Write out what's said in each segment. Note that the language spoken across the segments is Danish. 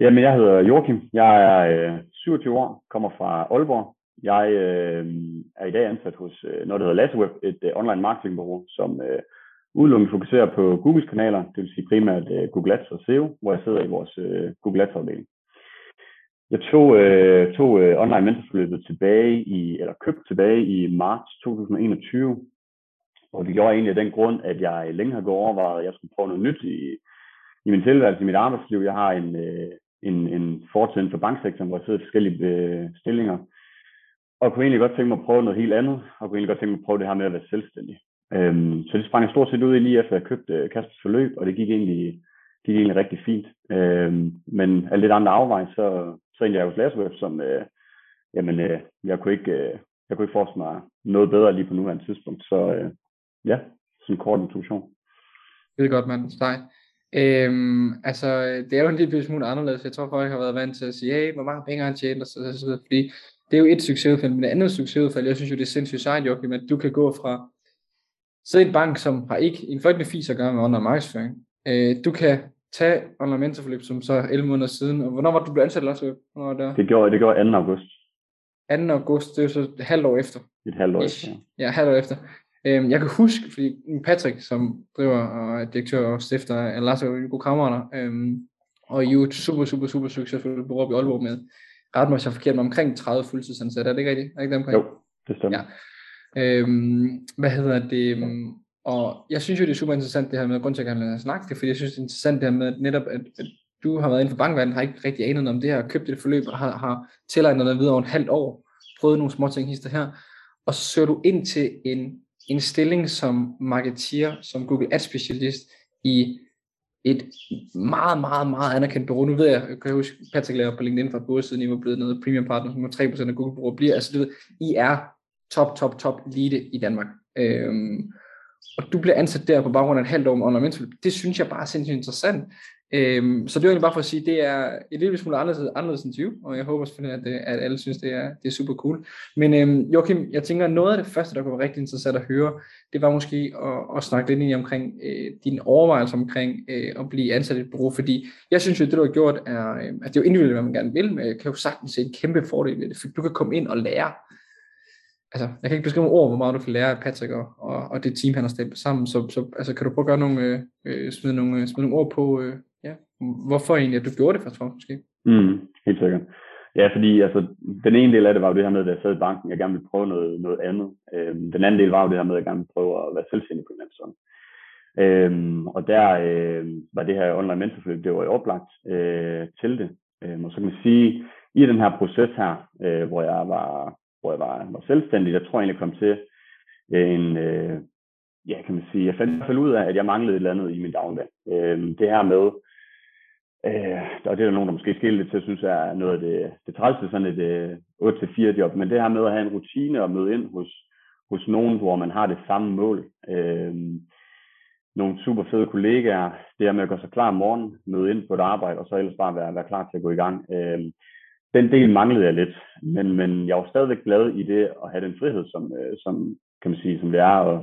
Jamen, jeg hedder Joachim. Jeg er øh, 27 år, kommer fra Aalborg. Jeg øh, er i dag ansat hos øh, noget, der hedder Lasseweb, et øh, online marketingbureau, som øh, udelukkende fokuserer på Googles kanaler, det vil sige primært øh, Google Ads og SEO, hvor jeg sidder i vores øh, Google Ads afdeling. Jeg tog, øh, tog øh, online mentorforløbet tilbage i, eller købte tilbage i marts 2021, og det gjorde jeg egentlig af den grund, at jeg længe har gået overvejet, at jeg skulle prøve noget nyt i, i min tilværelse, i mit arbejdsliv. Jeg har en, øh, en, en fortid for banksektoren, hvor jeg sidder i forskellige øh, stillinger, og jeg kunne egentlig godt tænke mig at prøve noget helt andet, og kunne egentlig godt tænke mig at prøve det her med at være selvstændig. Øhm, så det sprang jeg stort set ud i lige efter jeg købte øh, Kaspers forløb, og det gik egentlig, gik egentlig rigtig fint. Øhm, men af lidt andre afvej, så, så endte jeg hos Lasweb, som øh, jamen, øh, jeg, kunne ikke, øh, jeg kunne ikke forestille mig noget bedre lige på nuværende tidspunkt. Så øh, ja, sådan en kort introduktion. Det er godt, mand. Sej. Øhm, altså, det er jo en lille smule anderledes. Jeg tror, folk har været vant til at sige, hey, hvor mange penge har han tjent, og så, så, så, fordi det er jo et succesudfald, men det andet succesudfald, jeg synes jo, det er sindssygt sejt, Joachim, at du kan gå fra sidde i en bank, som har ikke en fløjtende fis at gøre med online markedsføring. Øh, du kan tage online mentorforløb, som så 11 måneder siden, og hvornår var du blevet ansat, Lars? Der? Det gjorde, det gjorde 2. august. 2. august, det er jo så et halvt år efter. Et halvt år efter, ja. Ja, halvt år efter. Øhm, jeg kan huske, fordi Patrick, som driver og er direktør og stifter af Lars og gode kammerater, øhm, og I er jo super, super, super succesfuldt bureau i Aalborg med, ret mig, jeg forkert, omkring 30 fuldtidsansatte. Er det ikke rigtigt? Er ikke det omkring? Jo, det stemmer. Ja. Øhm, hvad hedder det? Og jeg synes jo, det er super interessant det her med, grund til at jeg snakke det, fordi jeg synes, det er interessant det her med netop, at, at du har været inden for bankverdenen, har ikke rigtig anet om det her, købt et forløb og har, har tilegnet dig videre over et halvt år, prøvet nogle små ting hister her, og så søger du ind til en, en stilling som marketeer, som Google Ads specialist i et meget, meget, meget anerkendt bureau. Nu ved jeg, jeg kan huske, Patrick laver på LinkedIn fra både siden I var blevet noget premium partner, som 3% af Google bureau bliver. Altså, du ved, I er top, top, top elite i Danmark. Øhm, og du bliver ansat der på baggrund af et halvt år med online Det synes jeg bare er sindssygt interessant. Øhm, så det var egentlig bare for at sige, det er et lille smule anderledes, anderledes end 20, og jeg håber selvfølgelig, at, det, at alle synes, det er, det er super cool. Men øhm, Joachim, jeg tænker, at noget af det første, der kunne være rigtig interessant at høre, det var måske at, at snakke lidt ind i omkring øh, dine overvejelser omkring øh, at blive ansat i et bureau, fordi jeg synes jo, at det du har gjort er, øh, at det er jo individuelt, hvad man gerne vil, men jeg kan jo sagtens se en kæmpe fordel ved det, for du kan komme ind og lære altså, jeg kan ikke beskrive ord, hvor meget du kan lære af Patrick og, og, og det team, han har stemt sammen. Så, så altså, kan du prøve at gøre nogle, øh, øh smide, nogle, øh, smide nogle ord på, øh, hvorfor egentlig, at du gjorde det for måske? Mm, helt sikkert. Ja, fordi altså, den ene del af det var jo det her med, at jeg sad i banken, jeg gerne ville prøve noget, noget andet. Øhm, den anden del var jo det her med, at jeg gerne ville prøve at være selvstændig på en anden sådan. Øhm, og der øh, var det her online mentorforløb, det var i oplagt øh, til det. Øhm, og så kan man sige, i den her proces her, øh, hvor jeg var hvor jeg var, var selvstændig, der tror jeg egentlig, kom til øh, en, øh, ja, kan man sige, jeg fandt i hvert fald ud af, at jeg manglede et eller andet i min dagligdag. Øh, det her med, øh, og det er der nogen, der måske skiller lidt til synes synes er noget af det, det trælste, sådan et øh, 8-4 job, men det her med at have en rutine og møde ind hos, hos nogen, hvor man har det samme mål. Øh, nogle super fede kollegaer, det her med at gøre sig klar om morgenen, møde ind på et arbejde, og så ellers bare være, være klar til at gå i gang. Øh, den del manglede jeg lidt, men, men jeg var stadigvæk glad i det at have den frihed, som, øh, som kan man sige, som det er, at,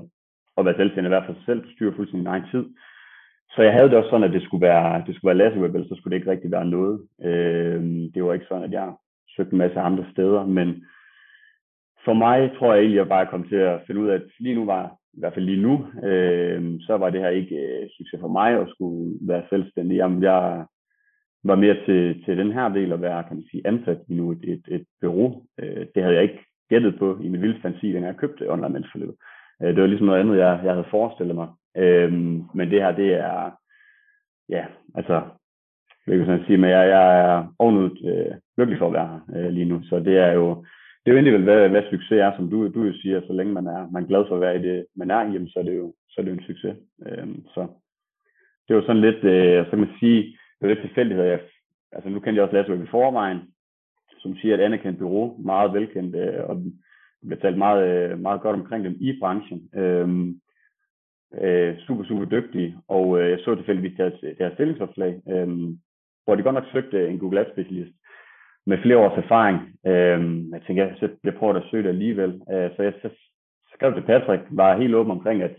at være selvstændig, i hvert fald selv, styre fuldstændig egen tid. Så jeg havde det også sådan, at det skulle være, det skulle være Lasseweb, så skulle det ikke rigtig være noget. Øh, det var ikke sådan, at jeg søgte en masse andre steder, men for mig tror jeg egentlig, at jeg bare kom til at finde ud af, at lige nu var, i hvert fald lige nu, øh, så var det her ikke øh, succes for mig at skulle være selvstændig. Jamen, jeg, var mere til, til den her del at være, kan man sige, ansat i nu et, et, et bureau. Øh, det havde jeg ikke gættet på i min vilde fantasi, da jeg købte online mensforløb. Øh, det var ligesom noget andet, jeg, jeg havde forestillet mig. Øh, men det her, det er, ja, altså, jeg kan sådan sige, men jeg, jeg er ovenud øh, lykkelig for at være her øh, lige nu. Så det er jo, det er jo egentlig hvad, hvad succes er, som du, du jo siger, så længe man er, man er glad for at være i det, man er, jamen, så er det jo, så er det jo en succes. Øh, så det var sådan lidt, øh, så kan man sige, det er lidt tilfældighed. Jeg, altså nu kendte jeg også Lasse i forvejen, som siger, at anerkendt bureau, meget velkendt, øh, og bliver talt meget, øh, meget godt omkring dem i branchen. Øhm, øh, super, super dygtige, og øh, jeg så tilfældigvis deres, deres stillingsopslag, øh, hvor de godt nok søgte en Google Ads specialist med flere års erfaring. Øh, jeg tænkte, jeg, jeg prøver at søge det alligevel. Øh, så jeg så skrev til Patrick, var helt åben omkring, at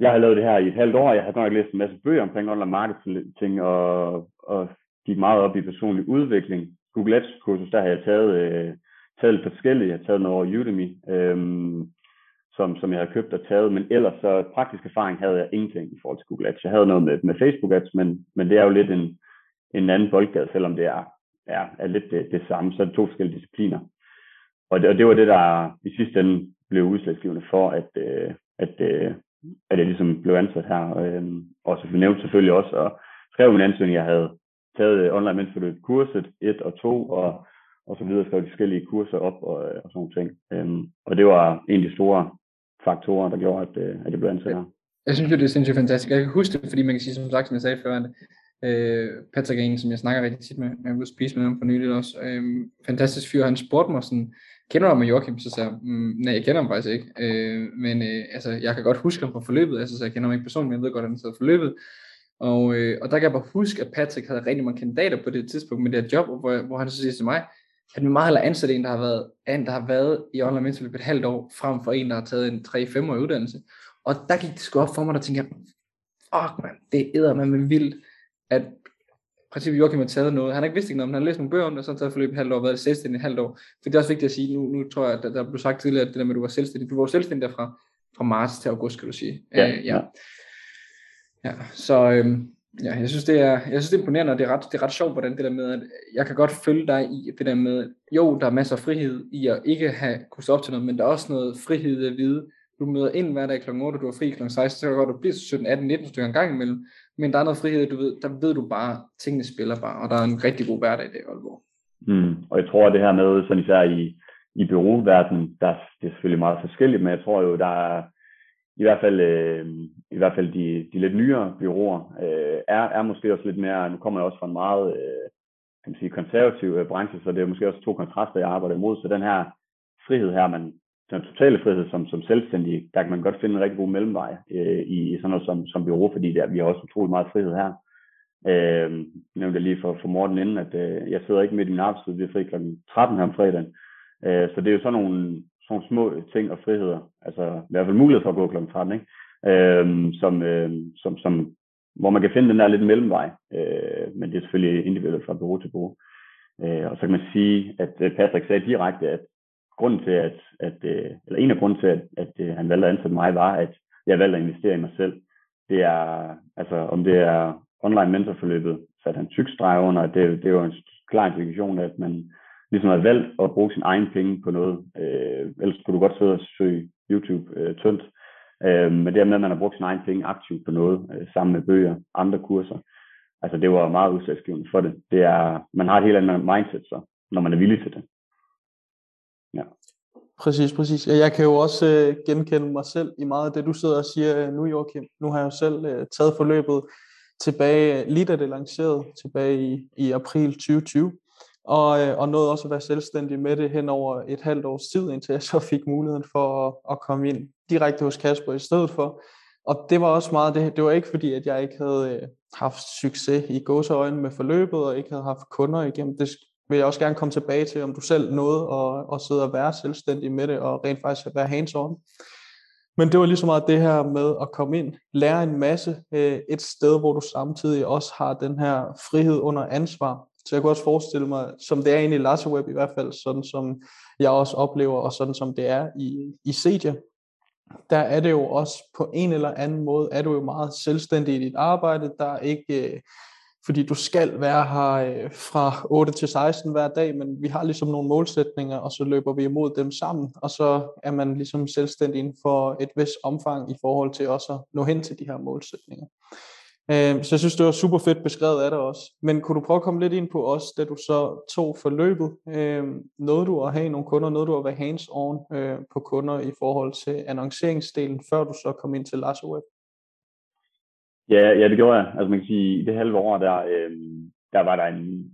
jeg har lavet det her i et halvt år. Jeg har godt nok læst en masse bøger omkring online marketing, og, og gik meget op i personlig udvikling. Google Ads kursus, der har jeg taget, øh, taget lidt forskellige. Jeg har taget noget over Udemy, øhm, som, som jeg har købt og taget, men ellers så praktisk erfaring havde jeg ingenting i forhold til Google Ads. Jeg havde noget med, med Facebook Ads, men, men det er jo lidt en, en anden boldgade, selvom det er, er, er lidt det, det samme, så er det to forskellige discipliner. Og det, og det var det, der i sidste ende blev udslagsgivende for, at, øh, at, øh, at jeg ligesom blev ansat her. Øh, og så nævnte selvfølgelig også, og skrev en ansøgning, jeg havde taget øh, online mentorløb kurset 1 og 2, og, og så videre skrev de forskellige kurser op og, og sådan nogle ting. Øhm, og det var en af de store faktorer, der gjorde, at, øh, at jeg blev ansat her. Jeg synes jo, det er sindssygt fantastisk. Jeg kan huske det, fordi man kan sige, som sagt, som jeg sagde før, øh, Patrick er en, som jeg snakker rigtig tit med, jeg vil spise med ham for nylig også. Øh, fantastisk fyr, han spurgte mig sådan, kender du med Joachim? Så sagde jeg, mm, nej, jeg kender ham faktisk ikke. Øh, men øh, altså, jeg kan godt huske ham fra forløbet, altså, så jeg kender ham ikke personligt, men jeg ved godt, at han sidder forløbet. Og, øh, og der kan jeg bare huske, at Patrick havde rigtig mange kandidater på det tidspunkt med det her job, hvor, hvor han så siger til mig, at vi meget hellere ansætte en, der har været, en, der har været i online mentorløb et halvt år, frem for en, der har taget en 3-5 år uddannelse. Og der gik det sgu op for mig, der tænkte jeg, fuck man, det æder man med vildt, at princippet Joachim har taget noget. Han har ikke vidst ikke noget, men han har læst nogle bøger om det, og så har taget forløb et halvt år, været selvstændig et halvt år. For det er også vigtigt at sige, nu, nu tror jeg, at der, der blev sagt tidligere, at det der med, at du var selvstændig, du var selvstændig fra, fra marts til august, skal du sige. Ja, uh, ja. ja. så øhm, ja, jeg synes, det er, jeg synes, det er imponerende, og det er, ret, det er ret sjovt, hvordan det der med, at jeg kan godt følge dig i det der med, jo, der er masser af frihed i at ikke have kunne op til noget, men der er også noget frihed at vide, du møder ind hver dag kl. 8, du er fri kl. 16, så kan godt, du bliver 17, 18, 19 stykker en gang imellem, men der er noget frihed, du ved, der ved du bare, tingene spiller bare, og der er en rigtig god hverdag i det Aalborg. Mm, og jeg tror, at det her med, sådan især i, i byråverdenen, der det er selvfølgelig meget forskelligt, men jeg tror jo, der er i hvert fald, øh, i hvert fald de, de lidt nyere byråer, øh, er, er måske også lidt mere, nu kommer jeg også fra en meget øh, kan man sige, konservativ øh, branche, så det er måske også to kontraster, jeg arbejder imod, så den her frihed her, man, den totale frihed som, som selvstændig, der kan man godt finde en rigtig god mellemvej øh, i, i sådan noget som, som bureau, fordi der, vi har også utrolig meget frihed her. Øh, jeg nævnte lige for, for Morten inden, at øh, jeg sidder ikke midt i min arbejdstid, vi er fri kl. 13 her om fredagen. Øh, så det er jo sådan nogle, sådan små ting og friheder, altså i hvert fald mulighed for at gå kl. 13, ikke? Øhm, som, øhm, som, som, hvor man kan finde den der lidt mellemvej, øh, men det er selvfølgelig individuelt fra bureau til bureau. Øh, og så kan man sige, at øh, Patrick sagde direkte, at grunden til, at, at øh, eller en af grunden til, at, at øh, han valgte at ansætte mig, var, at jeg valgte at investere i mig selv. Det er, altså om det er online mentorforløbet, satte han tyk streg under, det, det er jo en klar indikation, at man ligesom har valgt at bruge sin egen penge på noget. Øh, ellers kunne du godt sidde og søge YouTube øh, tyndt. Øh, men det med, at man har brugt sin egen penge aktivt på noget, øh, sammen med bøger, andre kurser, altså det var meget udsatsgivende for det. det er, man har et helt andet mindset så, når man er villig til det. Ja. Præcis, præcis. Jeg kan jo også øh, genkende mig selv i meget af det, du sidder og siger øh, nu, Joachim. Nu har jeg jo selv øh, taget forløbet tilbage, øh, lige da det lancerede, tilbage i, i april 2020 og, øh, og nåede også at være selvstændig med det hen over et halvt års tid, indtil jeg så fik muligheden for at, at komme ind direkte hos Kasper i stedet for. Og det var også meget det, det var ikke fordi, at jeg ikke havde øh, haft succes i gåseøjne med forløbet, og ikke havde haft kunder igennem. Det vil jeg også gerne komme tilbage til, om du selv nåede at, at sidde og være selvstændig med det, og rent faktisk at være hands-on. Men det var lige så meget det her med at komme ind, lære en masse øh, et sted, hvor du samtidig også har den her frihed under ansvar. Så jeg kunne også forestille mig, som det er inde i Lasseweb i hvert fald, sådan som jeg også oplever, og sådan som det er i, i Cedia, der er det jo også på en eller anden måde, er du jo meget selvstændig i dit arbejde. Der er ikke, øh, fordi du skal være her øh, fra 8 til 16 hver dag, men vi har ligesom nogle målsætninger, og så løber vi imod dem sammen, og så er man ligesom selvstændig inden for et vis omfang i forhold til også at nå hen til de her målsætninger. Øh, så jeg synes, det var super fedt beskrevet af dig også. Men kunne du prøve at komme lidt ind på os, da du så tog forløbet? Øh, nåede du at have nogle kunder, nåede du at være hands-on øh, på kunder i forhold til annonceringsdelen, før du så kom ind til Lasso Web? Ja, ja, det gjorde jeg. Altså man kan sige, i det halve år, der, øh, der var der en,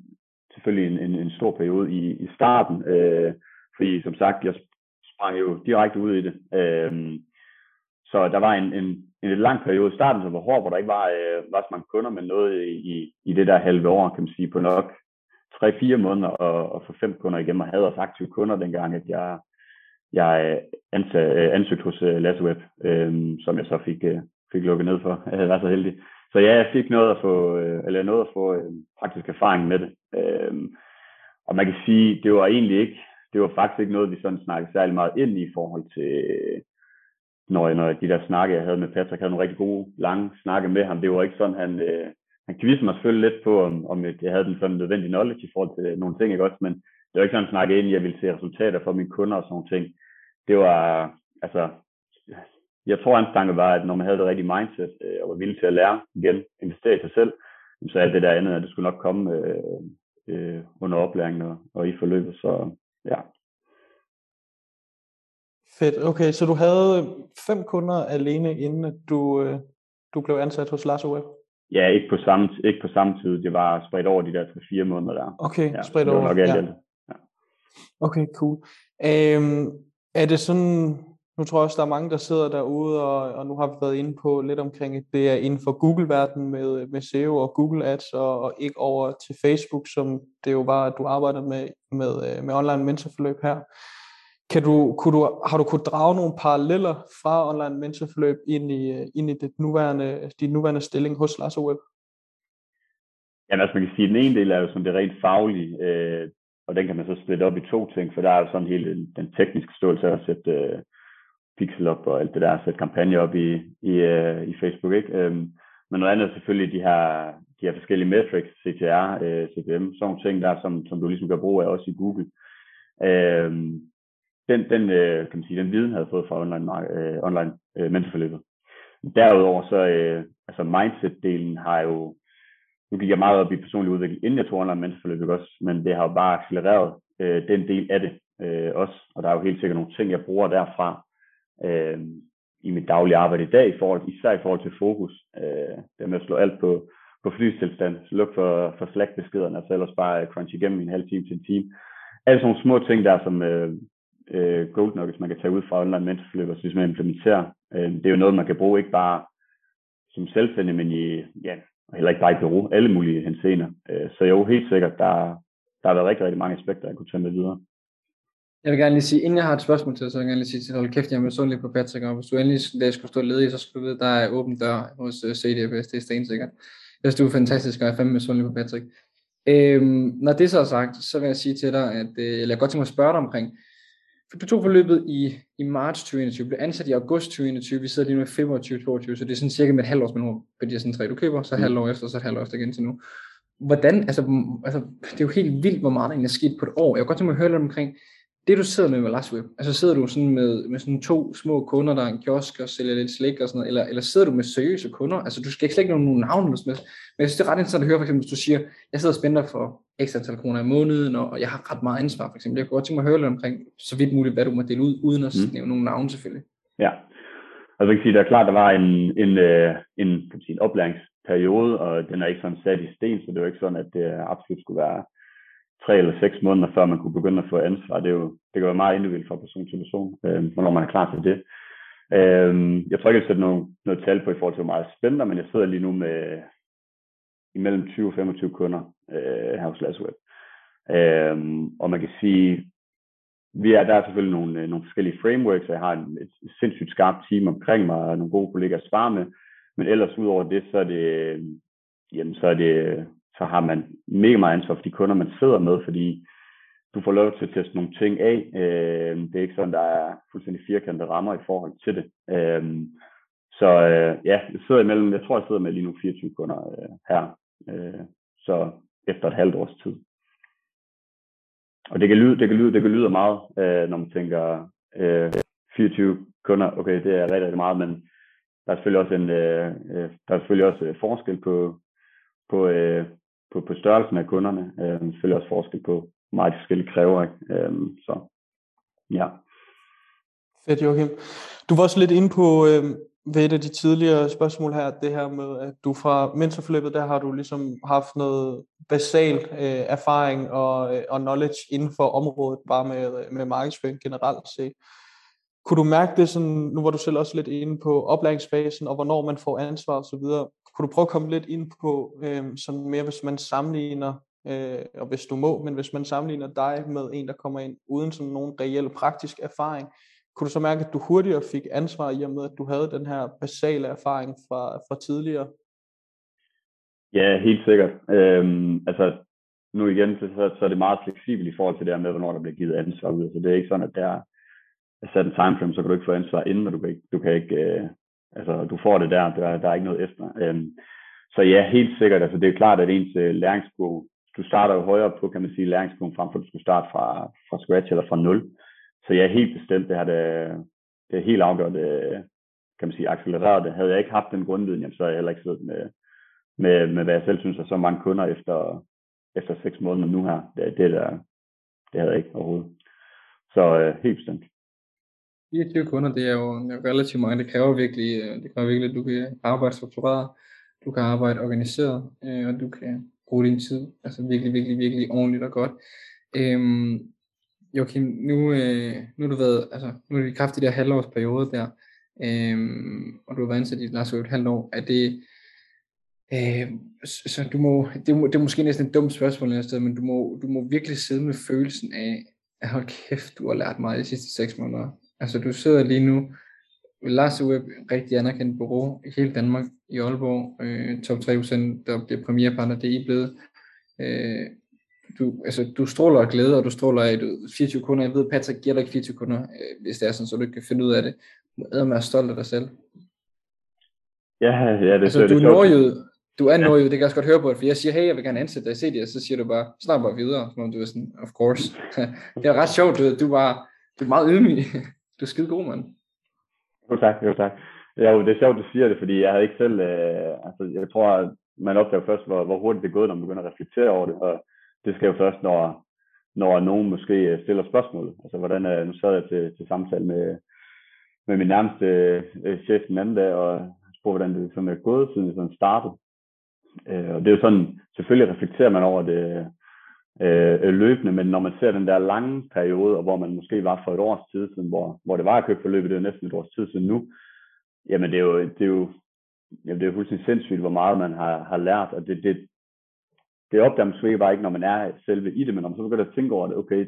selvfølgelig en, en, en stor periode i, i starten, øh, fordi som sagt, jeg sprang jo direkte ud i det. Øh, så der var en, en, en lidt lang periode i starten, som var hård, hvor der ikke var, øh, var så mange kunder, men noget i, i det der halve år, kan man sige, på nok 3-4 måneder og, og få fem kunder igennem, og havde også aktive kunder dengang, at jeg, jeg øh, ansag, øh, ansøgte hos øh, Lasseweb, øh, som jeg så fik, øh, fik lukket ned for. Jeg havde været så heldig. så ja, jeg fik noget at få, øh, eller noget at få øh, praktisk erfaring med det. Øh, og man kan sige, det var egentlig ikke, det var faktisk ikke noget, vi sådan snakkede særlig meget ind i forhold til, når, når de der snakke, jeg havde med Patrick, havde nogle rigtig gode, lange snakke med ham. Det var ikke sådan, han, øh, han kviste mig selvfølgelig lidt på, om, om jeg havde den sådan nødvendige knowledge i forhold til nogle ting, ikke også? Men det var ikke sådan, han snakkede ind, jeg ville se resultater for mine kunder og sådan nogle ting. Det var, altså, jeg tror, hans tanke var, at når man havde det rigtige mindset, øh, og var villig til at lære igen, investere i sig selv, så alt det der andet, at det skulle nok komme øh, øh, under oplæringen og, og i forløbet. Så ja. Fedt. Okay, så du havde fem kunder alene, inden du, øh, du blev ansat hos Lasso Web? Ja, ikke på samme, ikke på samme tid. Det var spredt over de der 3-4 måneder der. Okay, ja, spredt over. Nok ja. ja. Okay, cool. Øhm, er det sådan, nu tror jeg også, der er mange, der sidder derude, og, og nu har vi været inde på lidt omkring, at det er inden for Google-verdenen med, med SEO og Google Ads, og, og ikke over til Facebook, som det jo var, at du arbejder med, med, øh, med online mentorforløb her. Kan du, kunne du, har du kunnet drage nogle paralleller fra online mentorforløb ind i, øh, ind i det nuværende, din nuværende stilling hos Lars Web? Ja, altså man kan sige, at den ene del er jo sådan det rent faglige, øh, og den kan man så splitte op i to ting, for der er jo sådan hele den, den tekniske ståelse af at sætte øh, pixel op og alt det der, sætte kampagne op i, i, øh, i Facebook, ikke? Øh, men noget andet er selvfølgelig de her, de her forskellige metrics, CTR, øh, CPM, sådan nogle ting der, som, som du ligesom gør brug af også i Google. Øh, den, den, øh, kan man sige, den viden havde fået fra online, øh, online øh, mentorforløbet. Derudover så, øh, altså mindset-delen har jo, nu gik jeg meget op i personlig udvikling, inden jeg tog online mentorforløbet også, men det har jo bare accelereret øh, den del af det øh, også, og der er jo helt sikkert nogle ting, jeg bruger derfra øh, i mit daglige arbejde i dag, i forhold, især i forhold til fokus, øh, det med at slå alt på, på flystilstand, luk for, for Slack-beskederne, og så ellers bare crunch igennem en halv time til en time. Alle sådan nogle små ting der, som, øh, øh, gold nuggets, man kan tage ud fra online mentorforløb, og hvis man ligesom implementerer. Øh, det er jo noget, man kan bruge ikke bare som selvstændig, men i, ja, heller ikke bare i bureau, alle mulige hensener. Øh, så jo, helt sikkert, der, der har været rigtig, rigtig mange aspekter, jeg kunne tage med videre. Jeg vil gerne lige sige, inden jeg har et spørgsmål til dig, så vil jeg gerne lige sige til hold kæft, jeg er lidt på Patrick, og hvis du endelig dag skulle stå ledig, så skulle du vide, der er åben dør hos øh, CDFS, det er stensikkert. Jeg synes, du er fantastisk, og jeg er fandme lidt på Patrick. Øhm, når det så er sagt, så vil jeg sige til dig, at øh, jeg godt tænke mig at spørge dig omkring, tog forløbet i, i marts 2021, blev ansat i august 2021, vi sidder lige nu i februar 2022, så det er sådan cirka med et halvt års mellemrum på de her sådan tre, du køber, så et mm. halvt år efter, så et halvt år efter igen til nu. Hvordan, altså, altså, det er jo helt vildt, hvor meget der egentlig er sket på et år. Jeg kunne godt tænke mig at høre lidt omkring, det du sidder med med Last Web, altså sidder du sådan med, med sådan to små kunder, der er en kiosk og sælger lidt slik og sådan noget, eller, eller sidder du med seriøse kunder? Altså du skal ikke slet ikke nogen navn, men jeg synes, det er ret interessant at høre, for eksempel, hvis du siger, jeg sidder og spænder for ekstra antal kroner i måneden, og jeg har ret meget ansvar, for eksempel. Jeg kunne godt tænke mig at høre lidt omkring, så vidt muligt, hvad du må dele ud, uden at mm. nævne nogle navne selvfølgelig. Ja, altså jeg kan sige, det er klart, der var en, en, øh, en, kan man sige, en oplæringsperiode, og den er ikke sådan sat i sten, så det er jo ikke sådan, at det absolut skulle være tre eller seks måneder, før man kunne begynde at få ansvar. Det, er jo, det kan være meget individuelt fra person til person, øh, hvornår man er klar til det. Øh, jeg tror ikke, jeg sætte noget, noget tal på i forhold til, hvor meget spændende, men jeg sidder lige nu med imellem 20 og 25 kunder øh, her hos Lasweb. Øh, og man kan sige, vi er, der er selvfølgelig nogle, øh, nogle forskellige frameworks, og jeg har et, et sindssygt skarpt team omkring mig, og nogle gode kollegaer at spare med. Men ellers udover det, så er det, øhm, jamen, så er det så har man mega meget ansvar for de kunder, man sidder med, fordi du får lov til at teste nogle ting af. Øh, det er ikke sådan, der er fuldstændig firkantede rammer i forhold til det. Øh, så øh, ja, jeg sidder imellem, jeg tror, jeg sidder med lige nu 24 kunder øh, her. Øh, så efter et halvt års tid. Og det kan lyde, det kan lyde, det kan lyde meget, øh, når man tænker øh, 24 kunder, okay, det er rigtig, rigtig meget, men der er selvfølgelig også en, øh, øh der er selvfølgelig også øh, forskel på, på, øh, på, på størrelsen af kunderne. Øh, selvfølgelig også forskel på, hvor meget de forskellige kræver. Ikke? Øh, så ja. Fedt, Joachim. Du var også lidt inde på øh, ved et af de tidligere spørgsmål her, det her med, at du fra mentorforløbet, der har du ligesom haft noget basal øh, erfaring og, øh, og knowledge inden for området, bare med, øh, med markedsføring generelt set. Kunne du mærke det sådan, nu var du selv også lidt inde på oplæringsfasen, og hvornår man får ansvar og så videre. Kunne du prøve at komme lidt ind på, øh, sådan mere hvis man sammenligner, øh, og hvis du må, men hvis man sammenligner dig med en, der kommer ind uden sådan nogen reel praktisk erfaring, kunne du så mærke, at du hurtigere fik ansvar i og med, at du havde den her basale erfaring fra, fra tidligere? Ja, helt sikkert. Øhm, altså, nu igen, så, så er det meget fleksibelt i forhold til det her med, hvornår der bliver givet ansvar ud. Så det er ikke sådan, at der er sat en timeframe, så kan du ikke få ansvar inden, og du kan ikke, du kan ikke øh, altså, du får det der, der, der er ikke noget efter. Øhm, så ja, helt sikkert, altså det er klart, at ens øh, læringskurve, du starter jo højere på, kan man sige, læringskurven, frem for at du skulle starte fra, fra scratch eller fra nul. Så ja, helt bestemt, det har det, det er helt afgjort, øh, kan man sige, accelereret det. Havde jeg ikke haft den grundviden, jamen, så havde jeg heller ikke siddet med, med, med, hvad jeg selv synes er så mange kunder efter, efter seks måneder nu her. Det, det, der, det havde jeg ikke overhovedet. Så øh, helt bestemt. 24 kunder, det er jo relativt mange. Det kræver virkelig, øh, det kræver virkelig, at du kan arbejde struktureret, du kan arbejde organiseret, øh, og du kan bruge din tid, altså virkelig, virkelig, virkelig ordentligt og godt. Øhm, Joachim, nu, øh, nu har du været, altså, nu er det i det der halvårsperiode der, øhm, og du har været ansat i Lars et halvt år, er det, øh, så du må, det, må, det er måske næsten et dumt spørgsmål et sted, men du må, du må virkelig sidde med følelsen af, at hold kæft, du har lært mig de sidste seks måneder. Altså du sidder lige nu Lars Web, rigtig anerkendt bureau i hele Danmark, i Aalborg, øh, top 3 der bliver premierpartner, det er I blevet. Øh, du, altså, du stråler af glæde, og du stråler af 24 kunder. Jeg ved, Patrick giver dig ikke 24 kunder, øh, hvis det er sådan, så du ikke kan finde ud af det. Du er med stolt af dig selv. Ja, ja, det, altså, det, du er nordjyd, du er nordjyd, det kan jeg også godt høre på, for jeg siger, hey, jeg vil gerne ansætte dig, se det, og så siger du bare, snak bare videre, som om du er sådan, of course. det er ret sjovt, du, du var, du er meget ydmyg. Du er skide god, mand. Jo tak, jo tak. Ja, det er sjovt, du siger det, fordi jeg havde ikke selv, øh, altså jeg tror, at man opdager først, hvor, hvor hurtigt det er gået, når man begynder at reflektere over det, og det skal jo først, når, når nogen måske øh, stiller spørgsmål. Altså hvordan, øh, nu sad jeg til, til samtale med, med min nærmeste øh, chef den anden dag, og spurgte, hvordan det sådan er gået, siden jeg sådan startede. Øh, og det er jo sådan, selvfølgelig reflekterer man over det, Øh, øh, løbende, men når man ser den der lange periode, hvor man måske var for et års tid siden, hvor, hvor det var at købe forløbet, det er næsten et års tid siden nu, jamen det er jo, det er jo, jamen det er jo fuldstændig sindssygt, hvor meget man har, har lært, og det, det, det opdager man måske bare ikke, når man er selve i det, men når man så begynder at tænke over det, okay,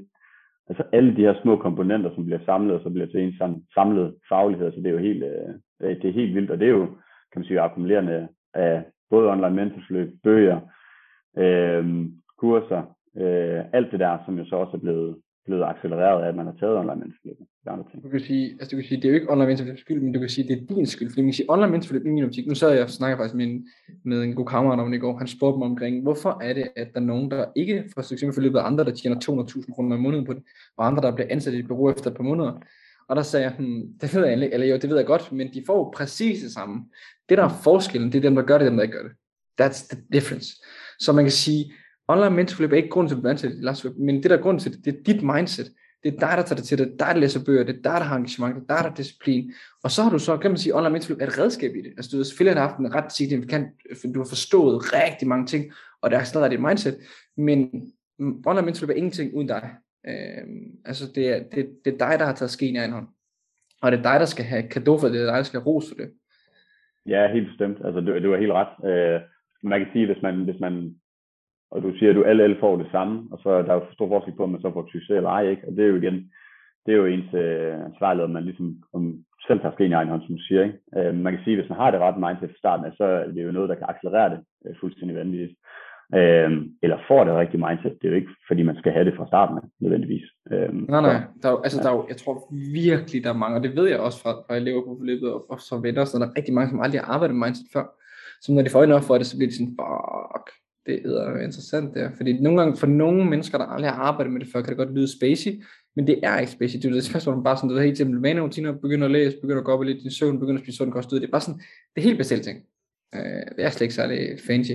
altså alle de her små komponenter, som bliver samlet, og så bliver til en sådan samlet faglighed, så det er jo helt, øh, det er helt vildt, og det er jo, kan man sige, akkumulerende af både online mentorsløb, bøger, øh, kurser, øh, alt det der, som jo så også er blevet, blevet accelereret af, at man har taget online mentorforløb. Du kan sige, altså du kan sige, det er jo ikke online mentorforløb skyld, men du kan sige, det er din skyld, fordi man kan sige, online mentorforløb i min optik, nu sad jeg og snakker faktisk med en, med en god kammerat om det i går, han spurgte mig omkring, hvorfor er det, at der er nogen, der ikke får succes med forløbet, andre, der tjener 200.000 kroner om måneden på det, og andre, der bliver ansat i et bureau efter et par måneder. Og der sagde jeg, hmm, det ved jeg eller jo, det ved jeg godt, men de får jo præcis det samme. Det, der er forskellen, det er dem, der gør det, dem, der ikke gør det. That's the difference. Så man kan sige, Online mentorforløb er ikke grund til, at du dit last men det der er grund til det, det er dit mindset. Det er dig, der tager det til dig, det er dig, der læser bøger, det er dig, der har engagement, det er dig, der har disciplin. Og så har du så, kan man sige, online mentorforløb er et redskab i det. Altså du har selvfølgelig haft en ret signifikant, du har forstået rigtig mange ting, og det er stadig dit mindset, men online mentorforløb er ingenting uden dig. Øhm, altså det er, det, det er dig, der har taget skeen i egen hånd. Og det er dig, der skal have kado for det, det er dig, der skal have ros for det. Ja, helt bestemt. Altså, du, du var helt ret. Øh, man kan sige, hvis man, hvis man og du siger, at du alle, alle får det samme, og så er der jo stor forskel på, om man så får succes eller ej, ikke? og det er jo igen, det er jo ens øh, ansvarlighed, at man ligesom om selv tager skeen i egen hånd, som du siger. Ikke? Øh, man kan sige, at hvis man har det rette mindset fra starten af, så er det jo noget, der kan accelerere det øh, fuldstændig vanvittigt. Øh, eller får det rigtige mindset. Det er jo ikke, fordi man skal have det fra starten af, nødvendigvis. Øh, nej, nej. Der er, altså, ja. der er jo, jeg tror virkelig, der er mange, og det ved jeg også fra, fra elever på forløbet, og, og så venner, så der er rigtig mange, som aldrig har arbejdet med mindset før. Så når de får øjnene op for det, så bliver de sådan, fuck, det er interessant der, fordi nogle gange for nogle mennesker, der aldrig har arbejdet med det før, kan det godt lyde spacey, men det er ikke spacey. Det er spørgsmål, bare sådan, du er helt simpelt vanerutiner, begynder at læse, begynder at gå op i lidt din søvn, begynder at spise sund kost ud. Det er bare sådan, det er helt basale ting. Øh, det er slet ikke særlig fancy.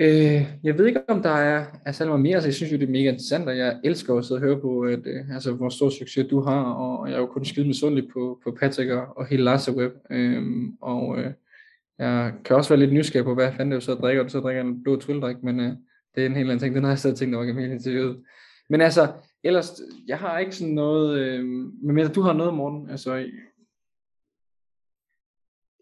Øh, jeg ved ikke, om der er, er særlig mere, altså jeg synes jo, det er mega interessant, og jeg elsker at sidde og høre på, at, øh, altså, hvor stor succes du har, og jeg er jo kun skide misundelig på, på Patrick og, og hele Lars Web, øh, og øh, jeg kan også være lidt nysgerrig på, hvad fanden det så drikker, og så drikker en blå trylledrik, men øh, det er en helt anden ting. Den har jeg stadig tænkt over gennem hele interviewet. Men altså, ellers, jeg har ikke sådan noget, øh, men du har noget, morgen. altså...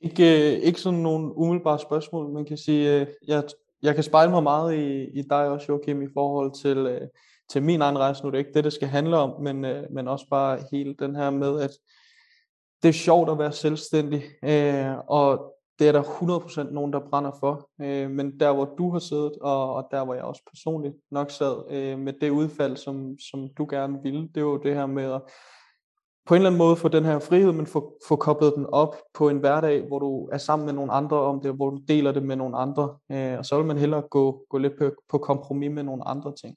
Ikke, øh, ikke sådan nogle umiddelbare spørgsmål, man kan sige, øh, jeg, jeg kan spejle mig meget i, i dig også, Joachim, i forhold til, øh, til min egen rejse. Nu det er ikke det, det skal handle om, men, øh, men også bare hele den her med, at det er sjovt at være selvstændig, øh, og det er der 100% nogen, der brænder for. Øh, men der, hvor du har siddet, og, og der, hvor jeg også personligt nok sad øh, med det udfald, som, som du gerne ville, det var jo det her med at på en eller anden måde få den her frihed, men få, få koblet den op på en hverdag, hvor du er sammen med nogle andre om det, hvor du deler det med nogle andre. Øh, og så vil man hellere gå, gå lidt på, på kompromis med nogle andre ting.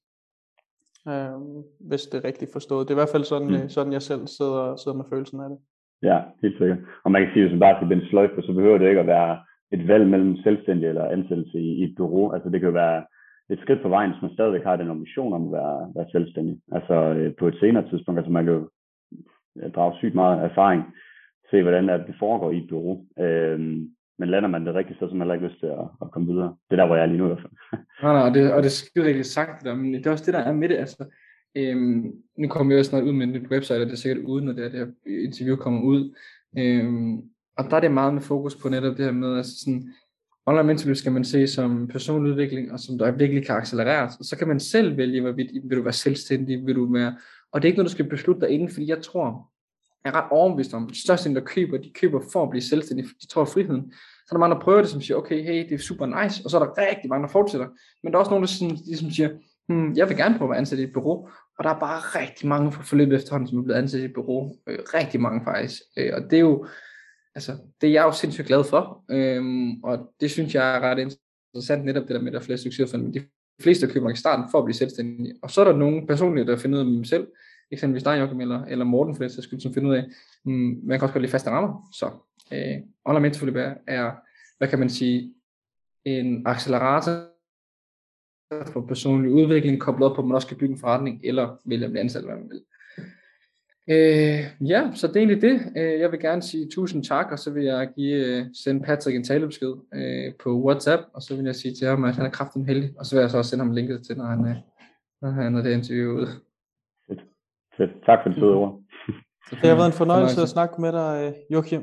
Øh, hvis det er rigtigt forstået. Det er i hvert fald sådan, mm. sådan jeg selv sidder, sidder med følelsen af det. Ja, helt sikkert. Og man kan sige, at hvis man bare skal binde sløjfe, så behøver det ikke at være et valg mellem selvstændig eller ansættelse i, i et bureau. Altså det kan være et skridt på vejen, hvis man stadigvæk har den ambition om at være, være selvstændig. Altså øh, på et senere tidspunkt, altså man kan jo øh, drage sygt meget erfaring, se hvordan det foregår i et bureau. Øhm, men lander man det rigtigt, så har man ikke lyst til at, at komme videre. Det er der, hvor jeg er lige nu i hvert fald. nej, nej, og det, og det er skide rigtigt sagt, der, men det er også det, der er med det. Altså, øhm, nu kommer vi også snart ud med nyt website, og det er sikkert uden, når det, her, det her interview kommer ud. Øhm, og der er det meget med fokus på netop det her med, altså sådan, online mentorship skal man se som personlig udvikling, og som der virkelig kan accelereres. Og så kan man selv vælge, hvorvidt vil du være selvstændig, vil du være og det er ikke noget, du skal beslutte dig inden, fordi jeg tror, jeg er ret overbevist om, at de største, der køber, de køber for at blive selvstændige, de tror friheden. Så er der mange, der prøver det, som siger, okay, hey, det er super nice, og så er der rigtig mange, der fortsætter. Men der er også nogen, der sådan, de, som siger, hmm, jeg vil gerne prøve at være ansat i et bureau, og der er bare rigtig mange fra forløbet efterhånden, som er blevet ansat i et bureau. Øh, rigtig mange faktisk. Øh, og det er jo, altså, det er jeg jo sindssygt glad for, øhm, og det synes jeg er ret interessant, netop det der med, at der er flere succesfulde, men de fleste køber i starten for at blive selvstændige. Og så er der nogle personlige, der finder ud af dem selv, eksempelvis dig, Joachim, eller, eller Morten for det så skyld, som finder ud af, mm, man kan også godt lide faste rammer. Så øh, online mentorforløb er, er, hvad kan man sige, en accelerator for personlig udvikling, koblet op på, at man også kan bygge en forretning, eller vælge at blive ansat, hvad man vil. Øh, ja, så det er egentlig det. Øh, jeg vil gerne sige tusind tak, og så vil jeg give, uh, sende Patrick en talebesked uh, på WhatsApp, og så vil jeg sige til ham, at han er kraften heldig, og så vil jeg så også sende ham linket til, når han, uh, når han er det interview ud. Fedt. Tak for det søde ord. Det har været en fornøjelse at snakke med dig, Joachim.